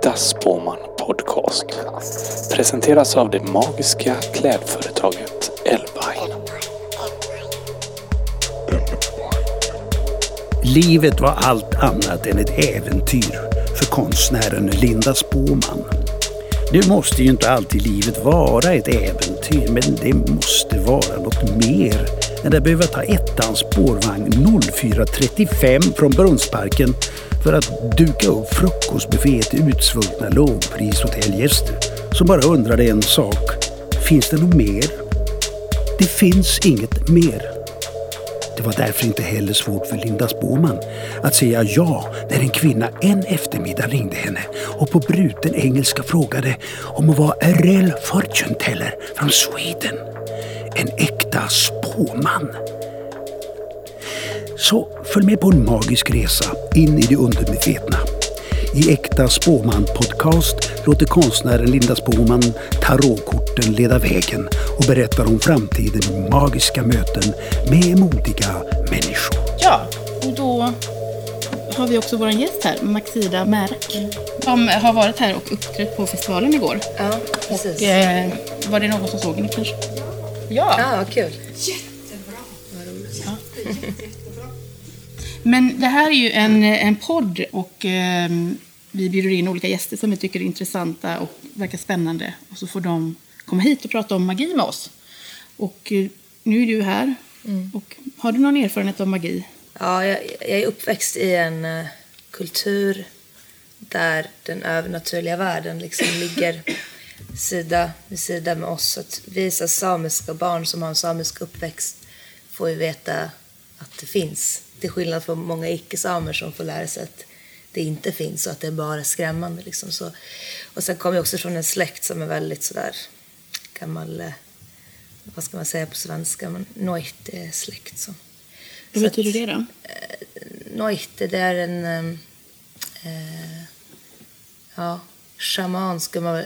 Äkta Spåman Podcast. Presenteras av det magiska klädföretaget Elvine. Livet var allt annat än ett äventyr för konstnären Linda Spåman. Nu måste ju inte alltid livet vara ett äventyr, men det måste vara något mer än att behöva ta ettans spårvagn 04.35 från Brunnsparken för att duka upp frukostbuffé till utsvultna lågprishotellgäster som bara undrade en sak. Finns det något mer? Det finns inget mer. Det var därför inte heller svårt för Linda Spåman att säga ja när en kvinna en eftermiddag ringde henne och på bruten engelska frågade om hon var a real fortune teller från Sweden. En äkta spåman. Så följ med på en magisk resa in i det undermedvetna. I Äkta Spåman Podcast låter konstnären Linda Spåman tarotkorten leda vägen och berättar om framtiden med magiska möten med modiga människor. Ja, och då har vi också vår gäst här, Maxida Märak. Som har varit här och uppträtt på festivalen igår. Ja, precis. Och, eh, var det någon som såg henne kanske? Ja. Ja, vad kul. Men det här är ju en, en podd och eh, vi bjuder in olika gäster som vi tycker är intressanta och verkar spännande. Och så får de komma hit och prata om magi med oss. Och eh, nu är du här. Och har du någon erfarenhet av magi? Ja, jag, jag är uppväxt i en eh, kultur där den övernaturliga världen liksom ligger sida vid sida med oss. Att vi så samiska barn som har en samisk uppväxt får ju veta att det finns. Till skillnad från många icke-samer som får lära sig att det inte finns och att det är bara skrämmande. Liksom. Så, och sen kommer jag också från en släkt som är väldigt sådär gammal, eh, vad ska man säga på svenska, men Noite-släkt. Så. Vad betyder det då? Noite, det är en eh, ja, shaman skulle man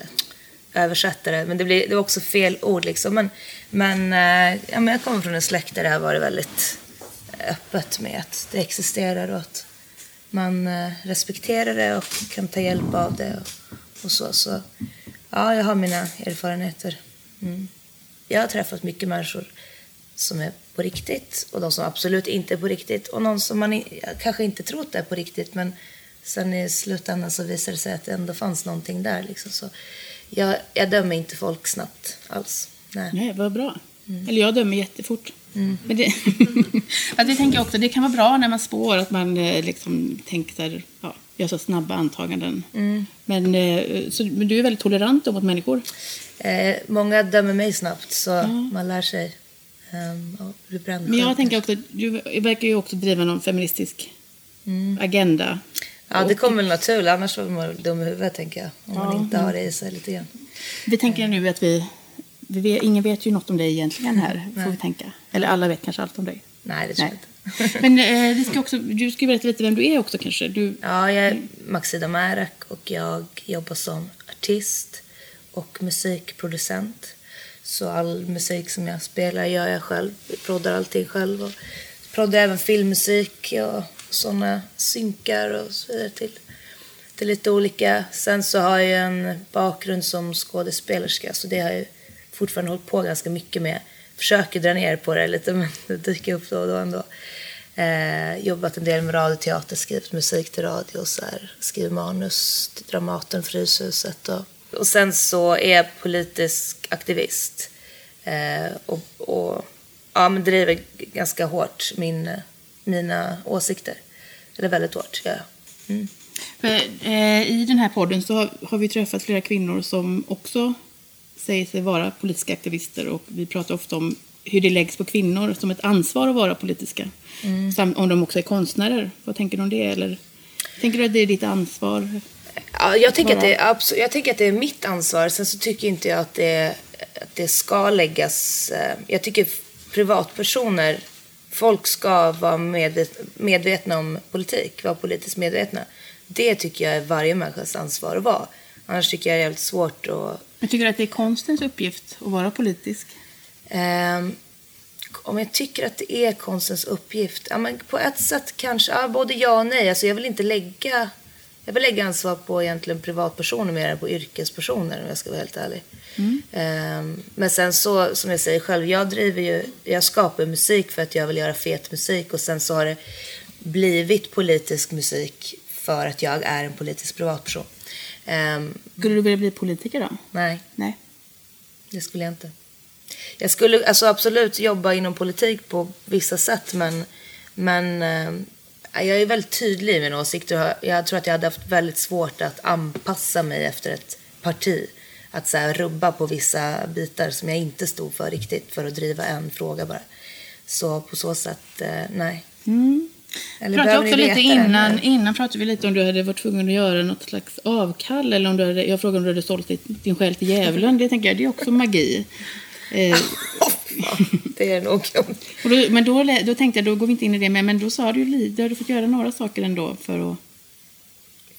översätta det. Men det, blir, det var också fel ord liksom. Men, men, eh, ja, men jag kommer från en släkt där det har varit väldigt öppet med att det existerar och att man eh, respekterar det och kan ta hjälp av det och, och så. Så ja, jag har mina erfarenheter. Mm. Jag har träffat mycket människor som är på riktigt och de som absolut inte är på riktigt och någon som man i, kanske inte trott är på riktigt men sen i slutändan så visar det sig att det ändå fanns någonting där. Liksom. Så jag, jag dömer inte folk snabbt alls. Nej. Nej, vad bra. Eller jag dömer jättefort. Men det, att jag tänker också, det kan vara bra när man spår att man eh, liksom tänker ja, gör så snabba antaganden. Men, eh, så, men du är väldigt tolerant mot människor. Eh, många dömer mig snabbt så man lär sig um, Men jag tänker också, du verkar ju också driva någon feministisk agenda. Ja, det kommer väl naturligt. Annars var man dum i huvudet, tänker jag. Om man Ja, inte har det i sig lite grann. Vi tänker nu att vi, vi vet, ingen vet ju något om dig egentligen här, får vi tänka. Eller alla vet kanske allt om dig. Nej, det tror Nej. jag inte. Men eh, vi ska också, du ska ju berätta lite vem du är också kanske. Du, Ja, jag är Maxida Märak och jag jobbar som artist och musikproducent. Så all musik som jag spelar gör jag själv. Jag proddar allting själv. Och proddar även filmmusik och sådana synkar och så vidare till, till lite olika. Sen så har jag en bakgrund som skådespelerska så det har jag fortfarande hållit på ganska mycket med. Försöker dra ner på det lite men det dyker upp då och då ändå. Eh, jobbat en del med radioteater, skrivit musik till radio och så här, skrivit manus till Dramaten, Fryshuset och, och sen så är jag politisk aktivist eh, och, och ja, men driver ganska hårt min, mina åsikter. Eller väldigt hårt, ja. Mm. För, eh, I den här podden så har, har vi träffat flera kvinnor som också säger sig vara politiska aktivister och vi pratar ofta om hur det läggs på kvinnor som ett ansvar att vara politiska. Samt om de också är konstnärer. Vad tänker du om det? Eller, tänker du att det är ditt ansvar? Ja, jag, tänker att det är, abso- jag tänker att det är mitt ansvar. Sen så tycker inte jag att det, att det ska läggas... eh, Jag tycker privatpersoner, folk ska vara medvet, medvetna om politik, vara politiskt medvetna. Det tycker jag är varje människas ansvar att vara. Annars tycker jag det är jävligt svårt att... Jag tycker att det är konstens uppgift att vara politisk. ehm, om jag tycker att det är konstens uppgift? Ja, men på ett sätt kanske, ja, både ja och nej. Alltså jag vill inte lägga Jag vill lägga ansvar på egentligen privatpersoner mer än på yrkespersoner om jag ska vara helt ärlig. Ehm, men sen så, som jag säger själv, jag driver ju, jag skapar musik för att jag vill göra fet musik och sen så har det blivit politisk musik för att jag är en politisk privatperson. Ehm, Skulle du vilja bli politiker då? nej, Nej. det skulle jag inte. Jag skulle alltså absolut jobba inom politik på vissa sätt men, men eh, jag är väldigt tydlig i mina åsikter. Jag tror att jag hade haft väldigt svårt att anpassa mig efter ett parti. Att så här, rubba på vissa bitar som jag inte stod för riktigt för att driva en fråga bara. Så på så sätt, eh, nej. Eller pratade också lite innan, innan pratade vi lite om du hade varit tvungen att göra något slags avkall. Eller om du hade, jag frågade om du hade sålt din själ till djävulen. Det tänker jag, det är också magi. Eh, det är nog. då, men då, då tänkte jag, då går vi inte in i det mer. Men då sa du ju du fått göra några saker ändå för att...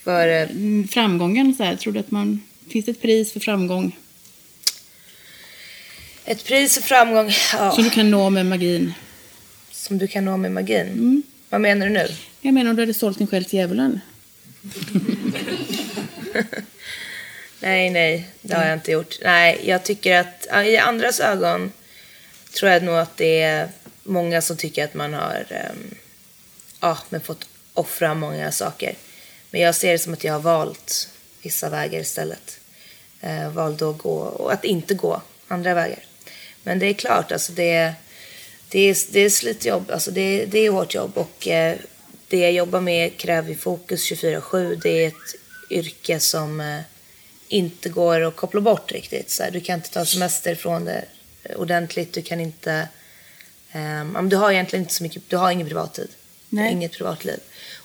För eh, Mm, Framgången, så här, tror du att man... Finns det ett pris för framgång ett pris för framgång ja, som du kan nå med magin? som du kan nå med magin. Mm. Vad menar du nu? Jag menar om du hade sålt din själ till djävulen. Nej, nej, det har jag inte gjort. Nej, jag tycker att i andras ögon tror jag nog att det är många som tycker att man har ehm, ja, men fått offra många saker. Men jag ser det som att jag har valt vissa vägar istället. Eh, valde att gå och att inte gå andra vägar. Men det är klart, alltså det, det, är, det är slitjobb, alltså det, det är hårt jobb och eh, det jag jobbar med kräver fokus 24-7. Det är ett yrke som eh, inte går att koppla bort riktigt. Så här, du kan inte ta semester från det ordentligt. Du kan inte... men du har egentligen inte så mycket... Du har ingen privattid. Nej. Inget privatliv.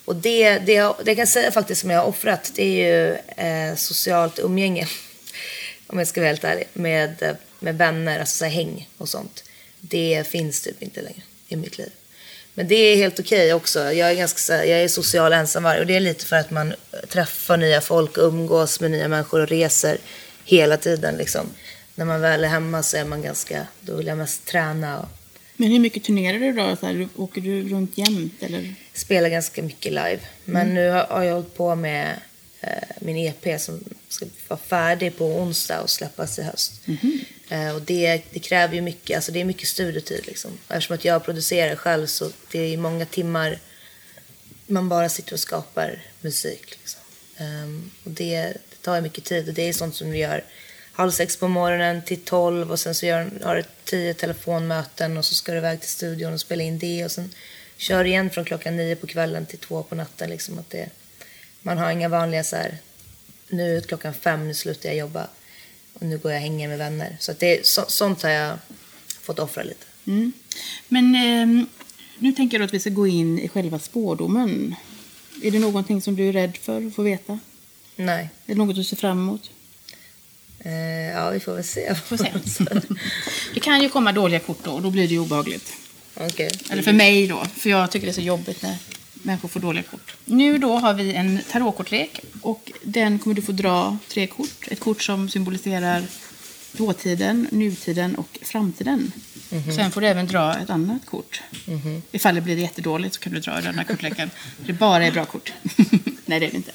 Och det, det, jag, det jag kan säga faktiskt som jag har offrat, det är ju eh, socialt umgänge. Om jag ska vara helt ärlig. Med, eh, med vänner, alltså så här, häng och sånt. Det finns typ inte längre i mitt liv. Men det är helt okej också. Jag är ganska jag är social ensamvarg och det är lite för att man träffar nya folk, umgås med nya människor och reser hela tiden liksom. När man väl är hemma så är man ganska, då vill jag mest träna och Men hur mycket turnerar du då? Så här, åker du runt jämt? Eller? spela ganska mycket live. Men nu har jag hållit på med eh, min EP som ska vara färdig på onsdag och släppas i höst. Eh, Eh, och det, det kräver ju mycket, alltså det är mycket studiotid liksom. Och Eftersom att jag producerar själv så det är många timmar man bara sitter och skapar musik. Liksom. Ehm, och det, det tar ju mycket tid och det är sånt som vi gör halv sex på morgonen till tolv och sen så gör, har du tio telefonmöten och så ska du iväg till studion och spela in det och sen kör igen från klockan nio på kvällen till två på natten. Liksom att det, man har inga vanliga så här, nu är klockan fem, nu slutar jag jobba och nu går jag och hänger med vänner. Så, det, så sånt har jag fått offra lite. Mm. Men ehm, nu tänker jag att vi ska gå in i själva spårdomen. Är det någonting som du är rädd för att få veta? Nej. Är det något du ser fram emot? Eh, ja, vi får väl se. Får se. Det kan ju komma dåliga kort då och då blir det ju obehagligt. Okej. Eller för mig då, för jag tycker det är så jobbigt när människor får dåliga kort. Nu då har vi en tarotkortlek och den kommer du få dra tre kort. Ett kort som symboliserar dåtiden, nutiden och framtiden. Sen får du även dra ett annat kort. Ifall det blir jättedåligt så kan du dra den här kortleken. Det bara är bra kort. Nej, det är det inte.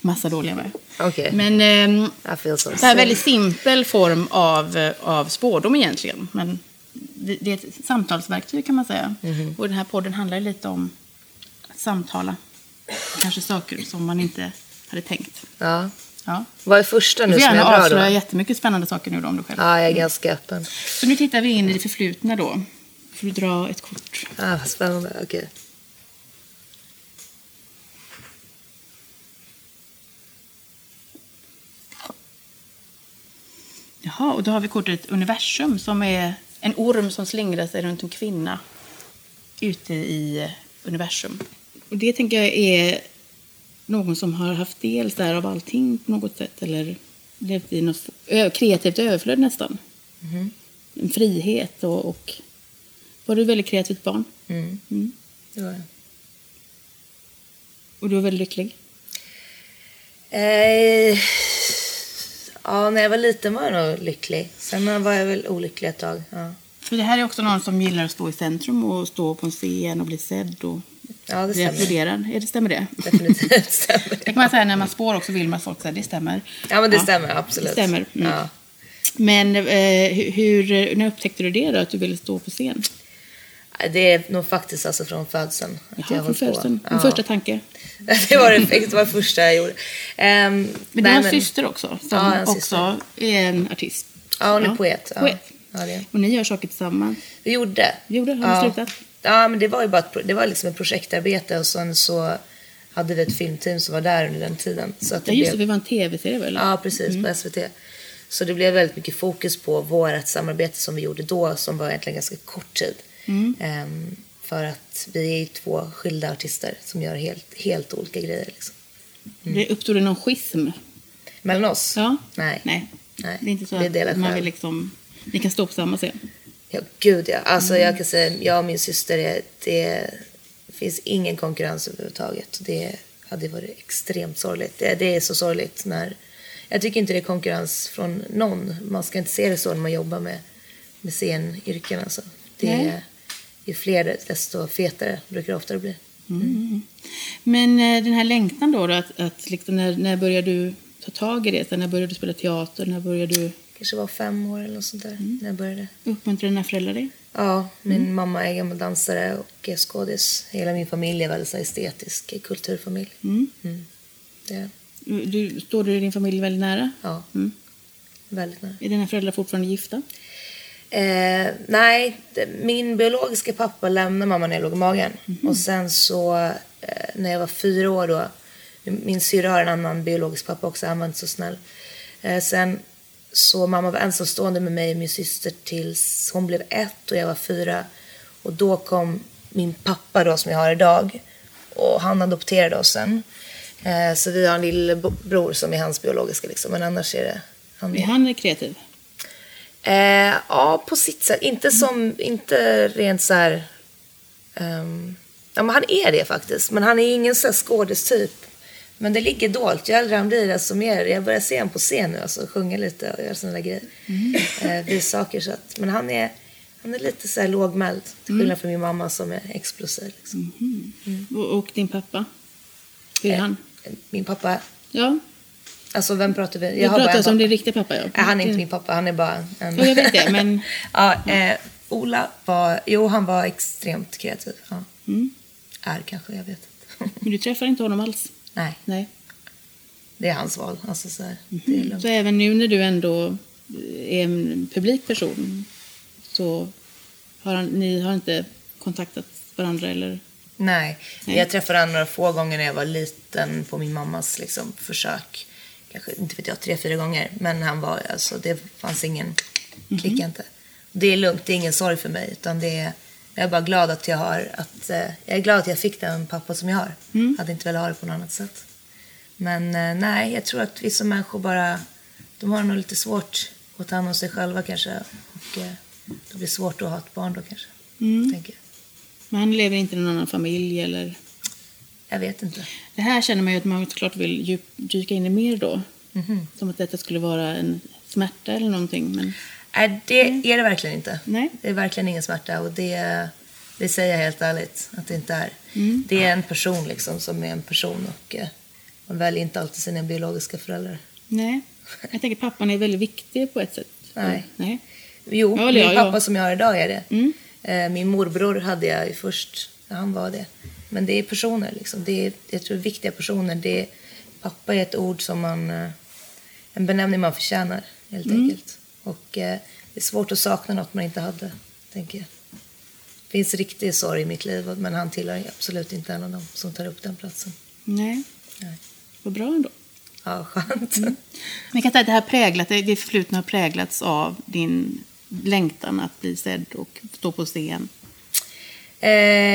Massa dåliga med. Okej. Men feel so det här är väldigt simpel form av, eh, av spårdom egentligen. Men det, det är ett samtalsverktyg kan man säga. Och den här podden handlar lite om samtala. Kanske saker som man inte hade tänkt. Ja. Ja. Vad är första Du nu får som gärna jag drar avslöja då? jättemycket spännande saker nu då om du själv. Ja, jag är ganska öppen. Så nu tittar vi in i det förflutna då. Får du dra ett kort. Ah, vad spännande. Okej. Jaha, och då har vi kortet universum som är en orm som slingrar sig runt en kvinna ute i universum. Och det tänker jag är någon som har haft del här av allting på något sätt eller levt i något kreativt överflöd nästan. En frihet och, och var du ett väldigt kreativt barn Mm. Mm. Det var jag. och du var väldigt lycklig. Eh, ja, när jag var liten var jag nog lycklig. Sen var jag väl olycklig ett tag. Ja, För det här är också någon som gillar att stå i centrum och stå på en scen och bli sedd och Ja, det Vi stämmer. applåderar. Är det, stämmer det? Definitivt stämmer. Det kan man säga när man spår också vill man att folk säger det stämmer. Ja, men det stämmer absolut. Det stämmer. Mm. Ja. Men eh, hur, när upptäckte du det då, att du ville stå på scen? Det är nog faktiskt alltså från födseln. att Jaha, från födseln. Ja. Din första tanke. det, var det, det var första jag gjorde. Ehm, Men du har en syster också, som Ja, också syster. är en artist. Ja, hon är poet. Ja. poet. Ja, det. Och ni gör saker tillsammans. Vi gjorde. Gjorde? Har ni ja. slutat? Ja, men det var ju bara ett, det var liksom ett projektarbete och sen så hade vi ett filmteam som var där under den tiden. Så att Ja, just det, blev, det var en tv-serie väl? Ja, precis, på SVT. Så det blev väldigt mycket fokus på vårt samarbete som vi gjorde då, som var egentligen ganska kort tid. Ehm, för att vi är ju två skilda artister som gör helt, helt olika grejer. Liksom. Det uppstod det någon schism? Mellan oss? Ja? Nej. Nej. Nej. Det är inte så Vi att man vill liksom... Ni kan stå på samma scen? Ja, gud ja. Alltså Mm. jag kan säga, jag och min syster, det, det finns ingen konkurrens överhuvudtaget. Det hade varit extremt sorgligt. Det, det är så sorgligt när... Jag tycker inte det är konkurrens från någon. Man ska inte se det så när man jobbar med, med scenyrken alltså. Det Nej. är, ju fler desto fetare brukar det oftare bli. Men eh, den här längtan då, då att, att liksom, när, när började du ta tag i det? När började du spela teater? När började du Kanske var fem år eller något sånt där Mm. när jag började. uppmuntra dina föräldrar dig? Ja, min Mm. mamma är gammal dansare och är skådis. Hela min familj är väldigt estetisk kulturfamilj. Mm. Mm. Det Du, står du din familj väldigt nära? ja, Mm. väldigt nära. Är dina föräldrar fortfarande gifta? Eh, nej, min biologiska pappa lämnade mamma när jag låg i magen. Mhm. Och sen så, eh, när jag var fyra år då, min syrra har en annan biologisk pappa också, han var inte så snäll. Eh, sen så mamma var ensamstående med mig och min syster tills hon blev ett och jag var fyra. Och då kom min pappa då som jag har idag och han adopterade oss sen. Eh, så vi har en lillebror som är hans biologiska liksom, men annars är det han Är han kreativ? Eh, ja, på sitt sätt. Inte som, inte rent så här... ehm, ja, men han är det faktiskt. Men han är ingen så här skådestyp. Men det ligger dolt. Ju äldre han blir, desto mer. Jag börjar se honom på scen nu, alltså sjunga lite och göra sådana där grejer. Eh, visa saker. Så att, men han är, han är lite så här lågmäld. Till skillnad från min mamma som är explosiv. Liksom. Och, och din pappa? Hur är han? Min pappa, Ja, alltså vem pratar vi? vi har bara pratar en alltså om pappa. din riktiga pappa. Ja. Nej, han är inte min pappa, han är bara en... Ja, jag vet det, men- ja, eh, Ola var, jo han var extremt kreativ. Ja. Mm. Är kanske, jag vet inte. Men du träffar inte honom alls? Nej, Nej. det är hans val. Alltså, så här, Mm. Så även nu när du ändå är en publik person så har han, ni har inte kontaktat varandra eller? Nej, Nej. jag träffade honom några få gånger när jag var liten på min mammas liksom, försök. Kanske, inte vet jag, tre, fyra gånger. Men han var, alltså, det fanns ingen, klicka inte. Det är lugnt, det är ingen sorg för mig. Utan det är, jag är bara glad att jag har, att, eh, jag är glad att jag fick den pappa som jag har. Mm. Hade inte velat ha det på något annat sätt. Men eh, nej, jag tror att vissa människor bara, de har nog lite svårt att ta hand om sig själva kanske. Och eh, det blir svårt att ha ett barn då kanske. Mm. Tänker jag. Men han lever inte i någon annan familj eller? jag vet inte. Det här känner man ju att man såklart vill djup, dyka in i mer då. Mhm. Som att detta skulle vara en smärta eller någonting. Men Nej, det är det verkligen inte. Nej. Det är verkligen ingen smärta och det, det säger jag helt ärligt att det inte är. Mm. Det är en person liksom som är en person och eh, man väljer inte alltid sina biologiska föräldrar. nej, jag tänker pappan är väldigt viktig på ett sätt. Nej. nej. Jo, Ja, min pappa ja. som jag har idag är det. Mm. Eh, Min morbror hade jag ju först, han var det. Men det är personer liksom. Det är, jag tror viktiga personer. Det är, pappa är ett ord som man, eh, en benämning man förtjänar helt Mm. enkelt. Och eh, det är svårt att sakna något man inte hade, tänker jag. Det finns riktig sorg i mitt liv, men han tillhör absolut inte en av dem som tar upp den platsen. nej. Nej. Vad bra ändå. Ja, skönt. Men jag kan säga det här präglat, det förflutna har präglats av din längtan att bli sedd och stå på scen. Eh,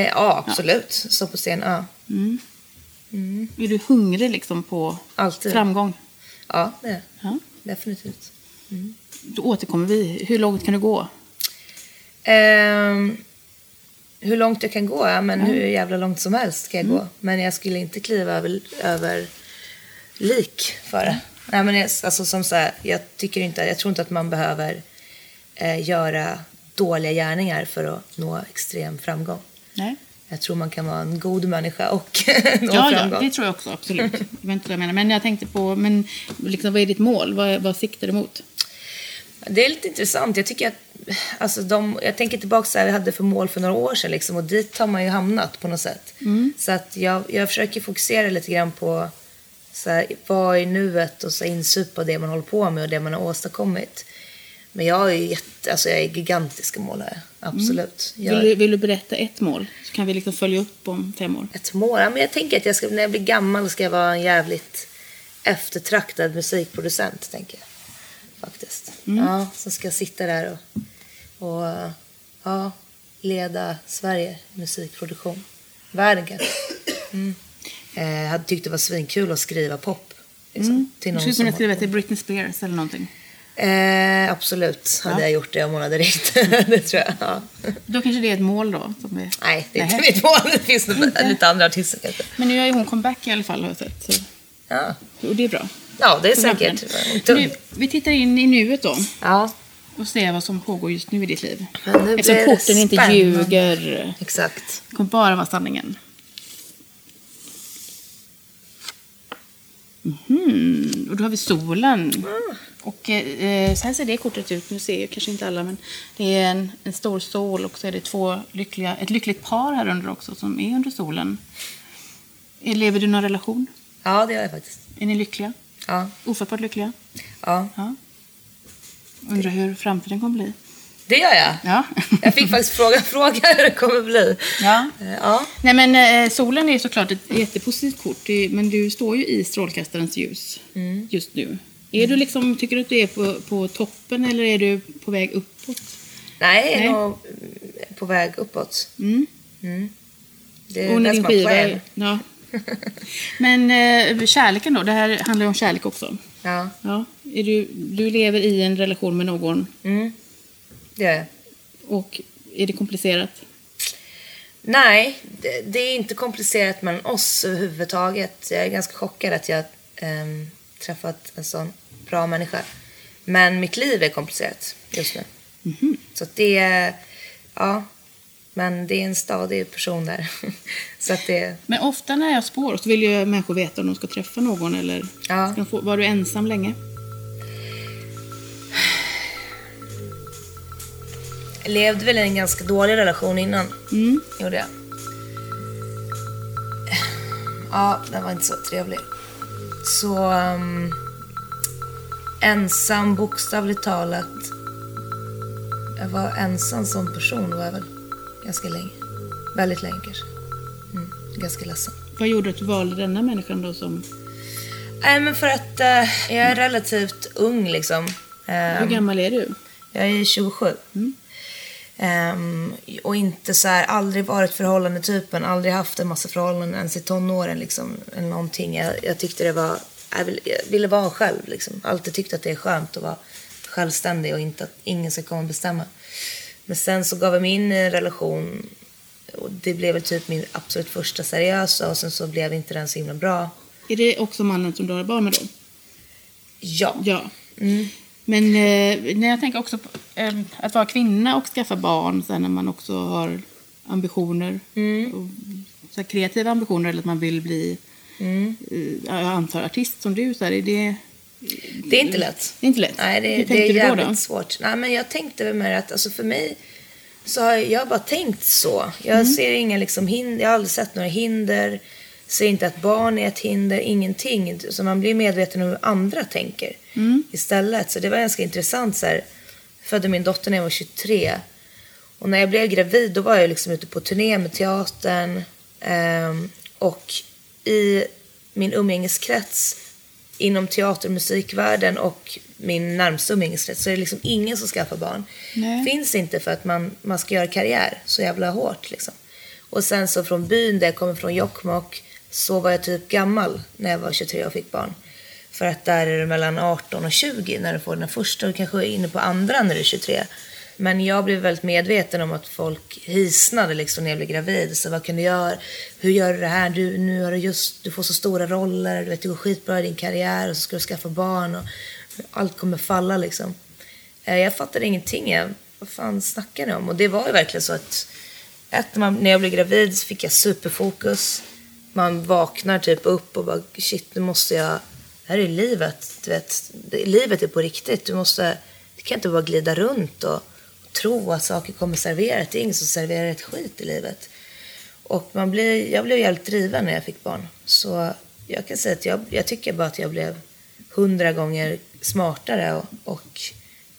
ja, absolut. Stå på scen, ja. Mm. Mm. Är du hungrig liksom på Alltid. framgång? Ja, det är Ja. definitivt. Då återkommer vi. Hur långt kan du gå? Ehm, hur långt jag kan gå? Ja, men hur jävla långt som helst kan jag Mm. gå. Men jag skulle inte kliva över, över lik för det. Nej, men jag, alltså, som så här, jag, tycker inte, jag tror inte att man behöver eh, göra dåliga gärningar för att nå extrem framgång. Nej. jag tror man kan vara en god människa och nå Ja, ja, framgång. det tror jag också. Absolut. Det var inte det jag menar. Men jag tänkte på, men liksom, vad är ditt mål? Vad, vad siktar du mot? Det är lite intressant. Jag tycker att, alltså de, jag tänker tillbaka så här, vi hade för mål för några år sedan liksom, och dit har man ju hamnat på något sätt. Så att jag, jag försöker fokusera lite grann på så här, vad är nuet och så insupa det man håller på med och det man har åstadkommit. Men jag är jätte, alltså jag är gigantiska mål här, absolut. Jag, Vill du, vill du berätta ett mål? Så kan vi liksom följa upp om fem år. ett mål? Ja, men jag tänker att jag ska, när jag blir gammal ska jag vara en jävligt eftertraktad musikproducent, tänker jag. Faktiskt. Ja, så ska sitta där och, och ja, leda Sverige musikproduktion. Världen kanske. Mm. Eh, Jag hade tyckt det var svinkul att skriva pop. Liksom, till Du någon skulle som kunna skriva till Britney Spears eller någonting. Eh, absolut hade Ja. jag gjort det om hon hade ringt. det tror jag. Ja. Då kanske det är ett mål då. Som är... Nej, det är inte mitt mål. Det finns lite andra artister. Men nu har ju hon comeback i alla fall har jag sett. Så... Ja, Och det är bra. Ja det är säkert. Nu, vi tittar in i nuet då Ja, och ser vad som pågår just nu i ditt liv. men nu Eftersom korten inte ljuger. Exakt. Det kommer bara vara sanningen. Mhm. Och då har vi solen. Och eh, så här ser det kortet ut. Nu ser ju kanske inte alla, men det är en, en stor sol och så är det två lyckliga, ett lyckligt par här under också som är under solen. Eh, Lever du i någon relation? Ja, det gör jag faktiskt. Är ni lyckliga? Ja, Ofattbart lyckliga? ja. Ja. Undrar hur framtiden kommer bli. det gör jag. Ja. Jag fick faktiskt fråga, fråga hur det kommer bli. Ja. Eh, Ja, Nej men eh, solen är såklart ett jättepositivt kort. Men du står ju i strålkastarens ljus Mm. just nu. Är du liksom, tycker du att du är på, på toppen eller är du på väg uppåt? nej, jag är nog mm, på väg uppåt. Mm. Mm. Det är Och my skiva... plan. Ja. Men eh, kärleken då? Det här handlar ju om kärlek också. Ja, Ja. Är du, du lever i en relation med någon mm. det gör jag. och är det komplicerat? Nej, det, det är inte komplicerat mellan oss överhuvudtaget. Jag är ganska chockad att jag ehm, träffat en sån bra människa. Men mitt liv är komplicerat just nu. Mhm. Så att det ja, men det är en stadig person där. så att det, Men ofta när jag spår så vill ju människor veta om de ska träffa någon eller Ja. ska få, var du ensam länge? jag levde väl i en ganska dålig relation innan. Mm. Gjorde jag. Ja, den var inte så trevlig. Så... ehm, ensam, bokstavligt talat. Jag var ensam som person var jag väl ganska länge. Väldigt länge kanske. Mm, ganska ledsen. Vad gjorde att du valde denna människan då som... Nej, men för att eh, jag är relativt ung liksom. Ehm, Hur gammal är du? Jag är 27. Ehm, och inte så här, aldrig varit förhållandetypen, aldrig haft en massa förhållanden ens i tonåren liksom. Eller någonting. Jag, jag tyckte det var, jag ville, jag ville vara själv liksom. Alltid tyckt att det är skönt att vara självständig och inte att ingen ska komma och bestämma. Men sen så gav jag mig in i en relation och det blev väl typ min absolut första seriösa och sen så blev inte den så himla bra. Är det också mannen som du har barn med då? Ja. Ja. Mm. Men eh, när jag tänker också på eh, att vara kvinna och skaffa barn sen när man också har ambitioner. Mm. Och, så kreativa ambitioner eller att man vill bli, Mm. eh, jag antar artist som du. Så här, är det, Det är inte lätt. det är inte lätt. Nej, det, Hur det är jävligt då? svårt. Nej, men jag tänkte väl med att alltså för mig så har jag, jag har bara tänkt så. Jag Mm. ser inga liksom hinder, jag har aldrig sett några hinder. Ser inte att barn är ett hinder, ingenting. Så man blir medveten om hur andra tänker Mm. istället. Så det var ganska intressant så här. Jag födde min dotter när jag var 23. Och när jag blev gravid då var jag liksom ute på turné med teatern. Ehm, och i min umgängeskrets inom teater och musikvärlden och min närmsta umgängeskrets så är det liksom ingen som skaffar barn. Nej. Finns inte för att man, man ska göra karriär så jävla hårt liksom. Och sen så från byn där jag kommer från Jokkmokk så var jag typ gammal när jag var 23 och fick barn. För att där är det mellan 18 och 20 när du får den första och kanske är inne på andra när du är 23. Men jag blev väldigt medveten om att folk hisnade liksom när jag blev gravid. Så vad kan du göra? Hur gör du det här? Du, nu har du just, du får så stora roller, du vet, det går skitbra i din karriär och så ska du skaffa barn och allt kommer falla liksom. Eh, jag fattade ingenting. Jag, vad fan snackar ni om? Och det var ju verkligen så att ett, när jag blev gravid så fick jag superfokus. Man vaknar typ upp och bara shit, nu måste jag... Det här är livet. Du vet, livet är på riktigt. Du måste... Du kan inte bara glida runt och tro att saker kommer serverat. Det är ingen som serverar ett skit i livet. Och man blir, jag blev jävligt driven när jag fick barn. Så jag kan säga att jag, jag tycker bara att jag blev hundra gånger smartare och, och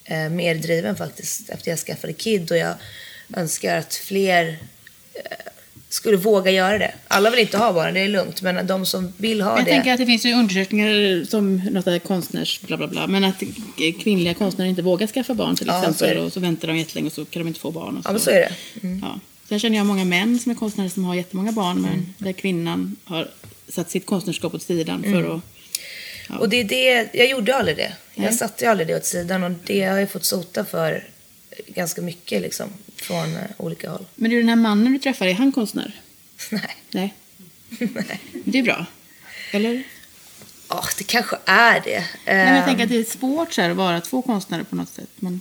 eh, mer driven faktiskt efter jag skaffade kid. Och jag önskar att fler eh, skulle våga göra det. Alla vill inte ha barn, det är lugnt. Men de som vill ha Jag det. tänker att det finns ju undersökningar som något där konstnärs bla bla bla. Men att kvinnliga konstnärer inte vågar skaffa barn till Ja, så är exempel. det. och så väntar de jättelänge och så kan de inte få barn. Och Ja, men så är det. Ja. Sen känner jag många män som är konstnärer som har jättemånga barn. Men där kvinnan har satt sitt konstnärskap åt sidan för att... Ja. Och det är det, jag gjorde aldrig det. Nej. Jag satte aldrig det åt sidan och det har jag fått sota för ganska mycket liksom. Från eh, olika håll. Men du, den här mannen du träffar, är han konstnär? Nej. Nej. Det är bra. Eller? Ja, det kanske är det. Nej, men jag Ehm, tänker att det är svårt så här, att vara två konstnärer på något sätt. Men...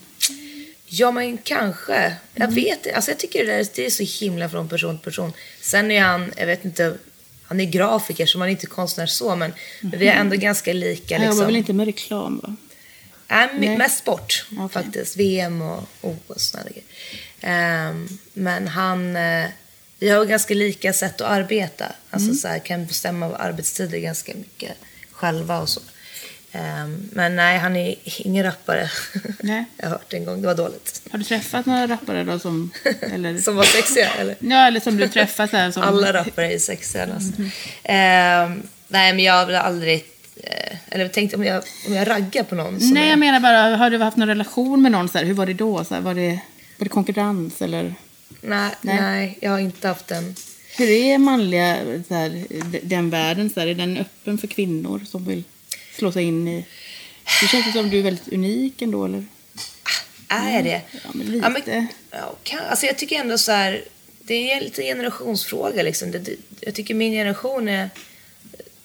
Ja, men kanske. Jag Mm. vet. Alltså, jag tycker det, där, det är så himla från person till person. Sen är han, jag vet inte, han är grafiker så man är inte konstnär så, men vi är ändå ganska lika. Han jobbar Liksom. väl inte med reklam, va? Nej, Nej. Äh, mest sport Okej. faktiskt. VM och OS och sådana grejer. Ehm, men han, eh, vi har ganska lika sätt att arbeta. Alltså Mm. så här, kan bestämma arbetstider ganska mycket själva och så. Ehm, men nej, han är ingen rappare. Nej. jag har hört det en gång, det var dåligt. Har du träffat några rappare då som... Eller... Som var sexiga, eller? Ja, eller som du träffat här som... Alla rappare är sexiga nästan. Mhm. Ehm, nej, men jag har väl aldrig... Eh, eller tänkt om jag, om jag raggar på någon Nej, är, jag menar bara, har du haft någon relation med någon så här? Hur var det då? Så här, var, det, var det konkurrens eller? nej, Nej. nej, jag har inte haft en... Hur är manliga, så här, den världen? Så här, är den öppen för kvinnor som vill slå sig in i... Det känns som du är väldigt unik ändå, eller? Är det? Ja, men lite. ja, kan, alltså jag tycker ändå så här, det är lite generationsfråga liksom. Det, det, jag tycker min generation är,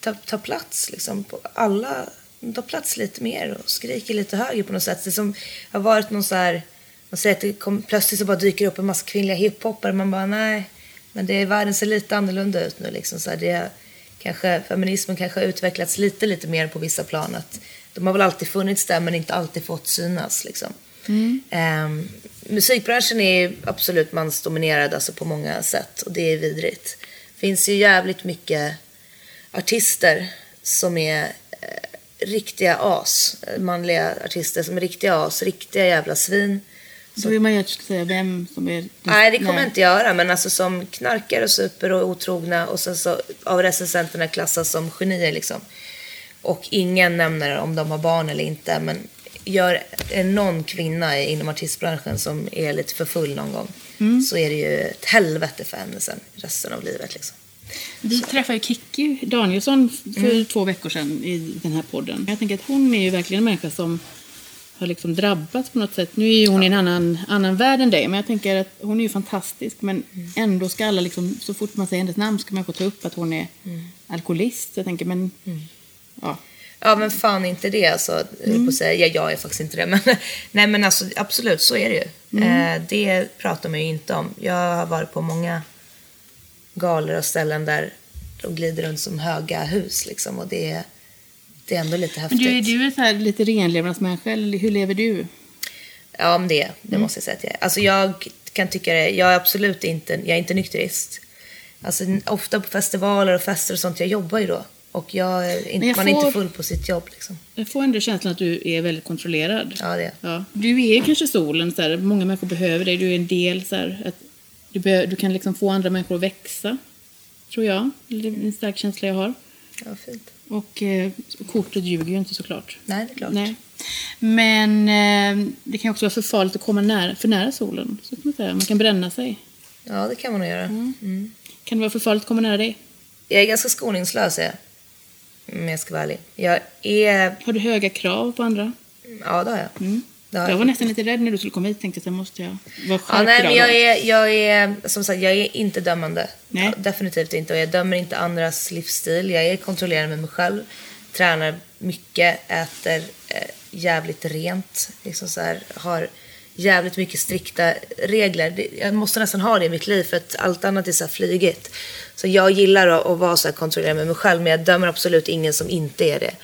tar, tar plats liksom. På alla tar plats lite mer och skriker lite högre på något sätt. Det som har varit någon så här, man säger att det kom, plötsligt så bara dyker upp en massa kvinnliga hiphoppare. Man bara nej, men det, världen ser lite annorlunda ut nu liksom. Så här, det, kanske, feminismen kanske har utvecklats lite, lite mer på vissa plan. Att de har väl alltid funnits där men inte alltid fått synas liksom. Ehm, musikbranschen är absolut mansdominerad alltså på många sätt och det är vidrigt. Det finns ju jävligt mycket artister som är eh, riktiga as. eh, Manliga artister som är riktiga as, riktiga jävla svin. Så vill man ju att säga vem som är... Nej, det kommer jag inte göra, men alltså som knarkar och super och otrogna och sen så av recensenterna klassas som genier liksom. Och ingen nämner om de har barn eller inte, men gör någon kvinna inom artistbranschen som är lite för full någon gång så är det ju ett helvete för henne sen resten av livet liksom. Vi träffade ju Kikki Danielsson för Mm. två veckor sedan i den här podden. Jag tänker att hon är ju verkligen en människa som har liksom drabbats på något sätt. Nu är ju hon i en annan, annan värld än dig, men jag tänker att hon är ju fantastisk. Men Mm. ändå ska alla, liksom, så fort man säger hennes namn ska man få ta upp att hon är Mm. alkoholist. Jag tänker, men... Ja. Ja, men fan inte det alltså. Mm. På säga. Ja, jag är faktiskt inte det. Men, nej, men alltså absolut, så är det ju. Mm. Eh, det pratar man ju inte om. Jag har varit på många galor och ställen där de glider runt som höga hus liksom. Och det, är- det är ändå lite Men häftigt. du, är du är så här lite renlevnadsmänniska, eller hur lever du? Ja, men det, det Mm. måste jag säga att jag är. Alltså jag kan tycka det. Jag är absolut inte, jag är inte nykterist. Alltså ofta på festivaler och fester och sånt, jag jobbar ju då. Och jag, är inte, Men jag man är får- inte full på sitt jobb liksom. Jag får ändå känslan att du är väldigt kontrollerad. Ja, det är Ja. Du är kanske solen, så här, många människor behöver dig. Du är en del, så här, att du, be, du kan liksom få andra människor att växa, tror jag. Det är en stark känsla jag har. Ja, fint. Och eh, kortet ljuger ju inte såklart. Nej, det är klart. Nej. Men eh, det kan också vara för farligt att komma nära, för nära solen. Så kan man, säga. man kan bränna sig. Ja, det kan man nog göra. Mm. Kan det vara för farligt att komma nära dig? Jag är ganska skoningslös, är jag. Om jag ska vara ärlig. Jag är... Har du höga krav på andra? Ja, det har jag. Mm. Det Jag var nästan lite rädd när du skulle komma hit. Tänkte att jag måste jag vara skärpt Ja, nej, men jag är, jag är, som sagt, jag är inte dömande. Nej. Definitivt inte. Och jag dömer inte andras livsstil. Jag är kontrollerad med mig själv. Tränar mycket, äter eh, jävligt rent. Liksom så här, har jävligt mycket strikta regler. Det- Jag måste nästan ha det i mitt liv för att allt annat är så här flygigt. Så jag gillar att, att vara så här kontrollerad med mig själv men jag dömer absolut ingen som inte är det.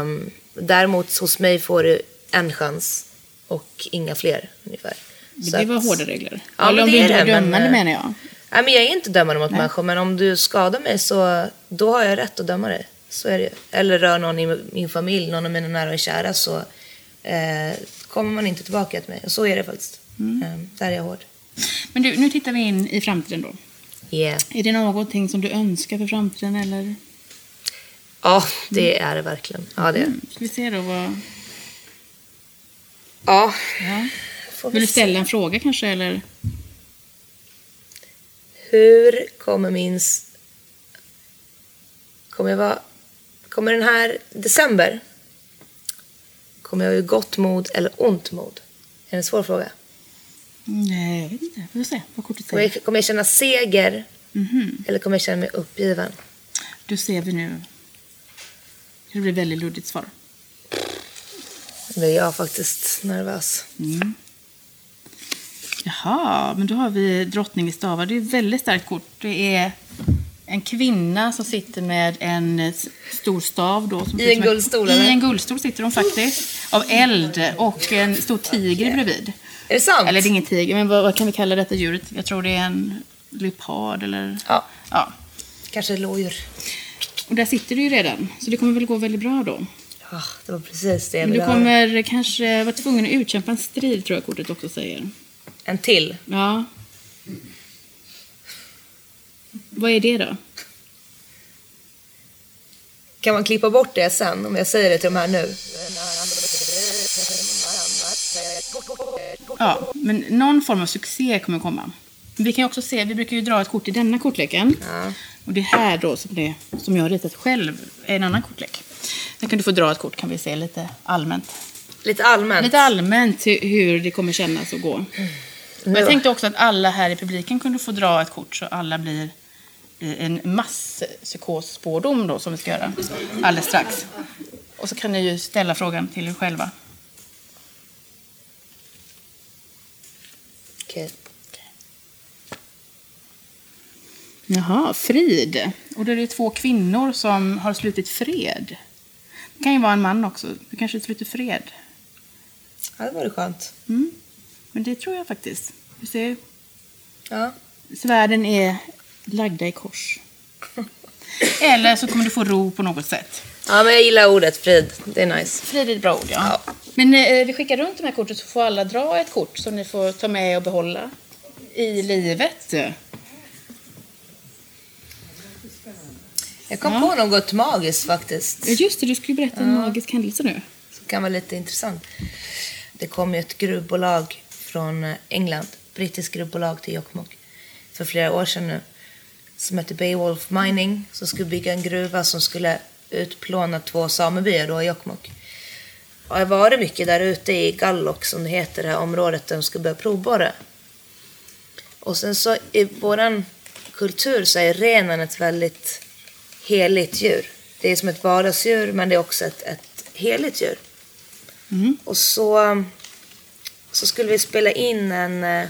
Um, däremot hos mig får du en chans och inga fler ungefär. Men det var att- hårda regler. Ja, Eller om det du inte var det, men, dömande eh, menar jag. Nej, men jag är inte dömande mot människor, men om du skadar mig så då har jag rätt att döma dig. Så är det ju. Eller rör någon i min familj, någon av mina nära och kära, så eh, kommer man inte tillbaka till mig. Och så är det faktiskt. Mm. Eh, där är jag hård. Men du, nu tittar vi in i framtiden då. Yeah. Är det någonting som du önskar för framtiden eller? Ja, det är det verkligen. Ja, det. Mm. Ska vi se då vad... Ja. Ja. Vill vi du ställa en fråga kanske eller? Hur kommer min... Kommer jag vara... Kommer den här december... Kommer jag i gott mod eller ont mod? Är det en svår fråga? Nej, jag vet inte. Vi får se vad kortet Kommer säger. jag, kommer jag känna seger Mhm. eller kommer jag känna mig uppgiven? Då ser vi nu. Det blir väldigt luddigt svar. Nu är jag faktiskt nervös. Mm. Jaha, men då har vi drottning i stavar. Det är ett väldigt starkt kort. Det är en kvinna som sitter med en stor stav. Då, som I en guldstol, I en guldstol sitter hon faktiskt. Av eld och en stor tiger bredvid. Är det sant? Eller det är ingen tiger, men vad, vad kan vi kalla detta djuret? Jag tror det är en leopard eller... Ja, Ja. kanske ett lådjur. Och där sitter du ju redan, så det kommer väl gå väldigt bra då. Ja, det var precis det jag Men du kommer kanske vara tvungen att utkämpa en strid, tror jag kortet också säger. En till. Ja. Vad är det då? Kan man klippa bort det sen om jag säger det till de här nu? Ja, men någon form av succé kommer komma. Vi kan också se, vi brukar ju dra ett kort i denna kortleken. Ja. Och det här då, som, det, som jag har ritat själv, är en annan kortlek. Sen kan du få dra ett kort, kan vi se lite allmänt. Lite allmänt. Lite allmänt hu- hur det kommer kännas att gå. Nu. jag tänkte också att alla här i publiken kunde få dra ett kort så alla blir en masspsykosspårdom då som vi ska göra alldeles strax. Och så kan ni ju ställa frågan till er själva. Okej. Jaha, frid. Och då är det två kvinnor som har slutit fred. Det kan ju vara en man också. Du kanske sluter fred. Ja, det var det skönt. Mm. Men det tror jag faktiskt. Du ser, Ja. svärden är lagda i kors. Eller så kommer du få ro på något sätt. ja, men jag gillar ordet frid. Det är nice. Frid är ett bra ord, ja. Men eh, vi skickar runt de här korten så får alla dra ett kort som ni får ta med och behålla i livet. Jag kom Ja. på något magiskt faktiskt. Ja, Just det, du skulle berätta en magisk händelse nu. Som kan vara lite intressant. Det kom ju ett gruvbolag från eh, England, brittiskt gruvbolag till Jokkmokk för flera år sedan nu. Som hette Beowulf Mining, som skulle bygga en gruva som skulle utplåna två samebyar då i Jokkmokk. Och jag har varit mycket där ute i Gallok som det heter, det här området där de ska börja provborra. Och sen så i våran kultur så är renen ett väldigt heligt djur. Det är som ett vardagsdjur men det är också ett, ett heligt djur. Mm. Och så, så skulle vi spela in en,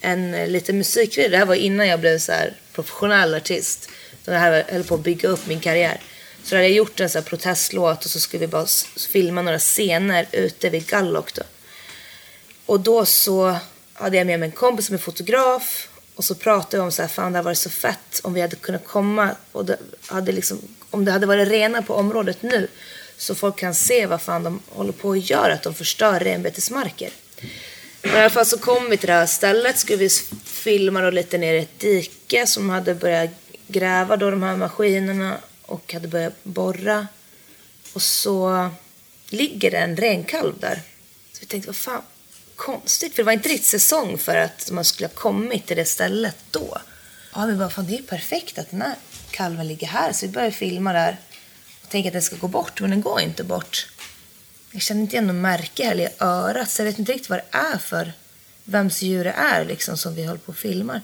en liten musikvideo. Det här var innan jag blev så här professionell artist. Så det här var- höll på att bygga upp min karriär. Så hade jag gjort en så här protestlåt och så skulle vi bara filma några scener ute vid Gallok då. Och då så hade jag med mig en kompis som är fotograf och så pratade vi om så här, fan det hade varit så fett om vi hade kunnat komma och det hade liksom, om det hade varit rena på området nu så folk kan se vad fan de håller på att göra, att de förstör renbetesmarker. Men i alla fall så kom vi till det här stället, skulle vi filma då lite ner i ett dike som hade börjat gräva då de här maskinerna och hade börjat borra. Och så ligger det en renkalv där. Så vi tänkte, vad fan, konstigt. För det var inte riktigt säsong för att man skulle ha kommit till det stället då. Ja, vi bara, fan det är ju perfekt att den här kalven ligger här. Så vi började filma där och tänkte att den ska gå bort, men den går inte bort. Jag känner inte igen något märke heller i örat, så jag vet inte riktigt vad det är för vems djur det är liksom som vi håller på och filmar.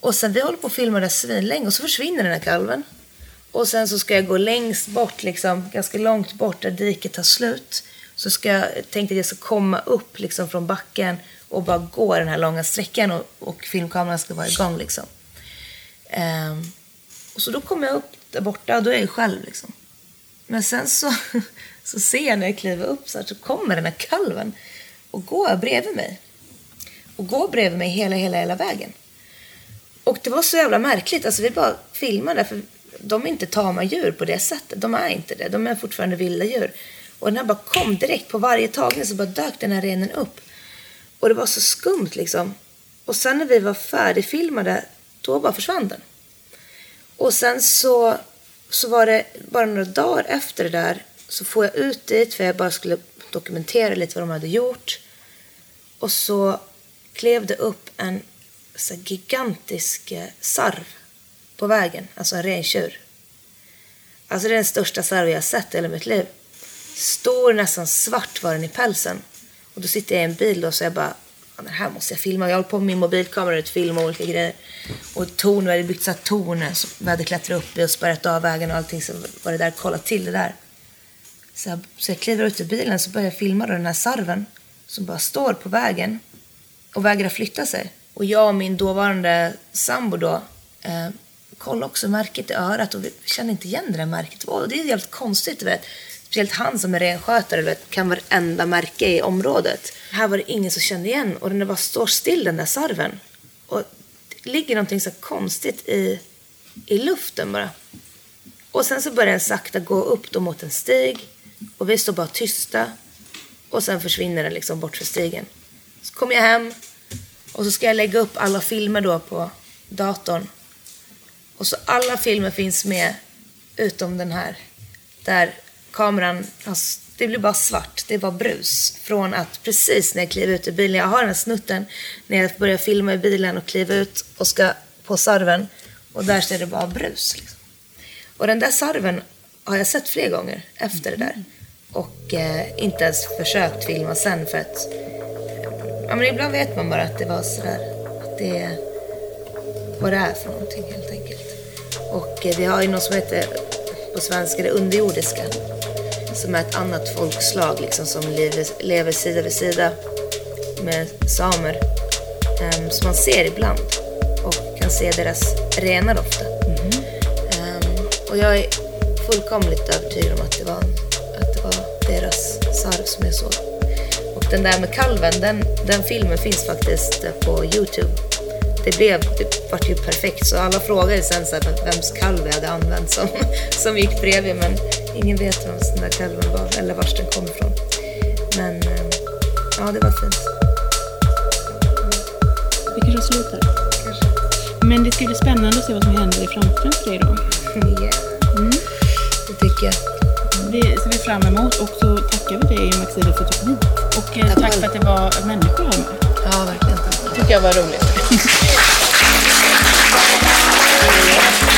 Och sen vi håller på och filmar där svinlänge och så försvinner den här kalven. Och sen så ska jag gå längst bort, liksom, ganska långt bort där diket tar slut. Så ska jag, tänkte att jag ska komma upp liksom från backen och bara gå den här långa sträckan och, och filmkameran ska vara igång. Liksom. Um, och så då kommer jag upp där borta och då är jag själv. Liksom. Men sen så, så ser jag när jag kliver upp så, här, så kommer den här kalven och går bredvid mig. Och går bredvid mig hela, hela, hela vägen. Och det var så jävla märkligt. Alltså vi bara filmade för de är inte tama djur på det sättet. De är inte det. De är fortfarande vilda djur. Och den här bara kom direkt på varje tagning så bara dök den här renen upp. Och det var så skumt liksom. Och sen när vi var färdigfilmade, då bara försvann den. Och sen så, så var det bara några dagar efter det där så får jag ut dit för jag bara skulle dokumentera lite vad de hade gjort. Och så klev det upp en så gigantisk eh, sarv på vägen, alltså en rentjur. Alltså det är den största sarv jag har sett i hela mitt liv. Stor, nästan svart var den i pälsen. Och då sitter jag i en bil och så jag bara, ja, men här måste jag filma. Jag håller på med min mobilkamera och filmar olika grejer. Och torn, vi hade byggt så torn som vi hade klättrat upp i och spärrat av vägen och allting. Så var det där, kolla till det där. Så jag, så jag kliver ut ur bilen så börjar jag filma då den här sarven som bara står på vägen och vägrar flytta sig. Och jag och min dåvarande sambo då eh, kollade också märket i örat och vi kände inte igen det där märket. Och det är jävligt konstigt, du vet. Speciellt han som är renskötare vet, kan varenda märke i området. Här var det ingen som kände igen och den bara står still den där sarven. Och det ligger någonting så konstigt i, i luften bara. Och sen så börjar den sakta gå upp då mot en stig och vi står bara tysta. Och sen försvinner den liksom bort för stigen. Så kommer jag hem och så ska jag lägga upp alla filmer då på datorn. Och så alla filmer finns med utom den här. Där kameran, alltså, det blir bara svart. Det är bara brus. Från att precis när jag kliver ut ur bilen, jag har den här snutten när jag börjar filma i bilen och kliver ut och ska på sarven. Och där ser det bara brus. Liksom. Och den där sarven har jag sett fler gånger efter det där. Och eh, inte ens försökt filma sen för att Ja, men ibland vet man bara att det var sådär. Att det är vad det är för någonting helt enkelt. Och eh, vi har ju något som heter på svenska det underjordiska. Som är ett annat folkslag liksom som lever, lever sida vid sida med samer. Um, som man ser ibland. Och kan se deras renar ofta. Mm. Um, och jag är fullkomligt övertygad om att det var, att det var deras sarv som jag såg den där med kalven, den, den filmen finns faktiskt på Youtube. Det blev, det vart ju perfekt så alla frågade sen så här, vems kalv jag hade använt som, som gick bredvid men ingen vet vem den där kalven var eller vars den kom ifrån. Men eh, ja, det var fint. Vi kanske slutar. Kanske. Men det ska bli spännande att se vad som händer i framtiden för dig då. Yeah. Mm. Det tycker jag. Det ser vi fram emot och så tackar vi dig Maxine för att du kom hit. Och eh, tack för att det var människor här med. Ja, verkligen. Det tycker jag var roligt. Obrigada.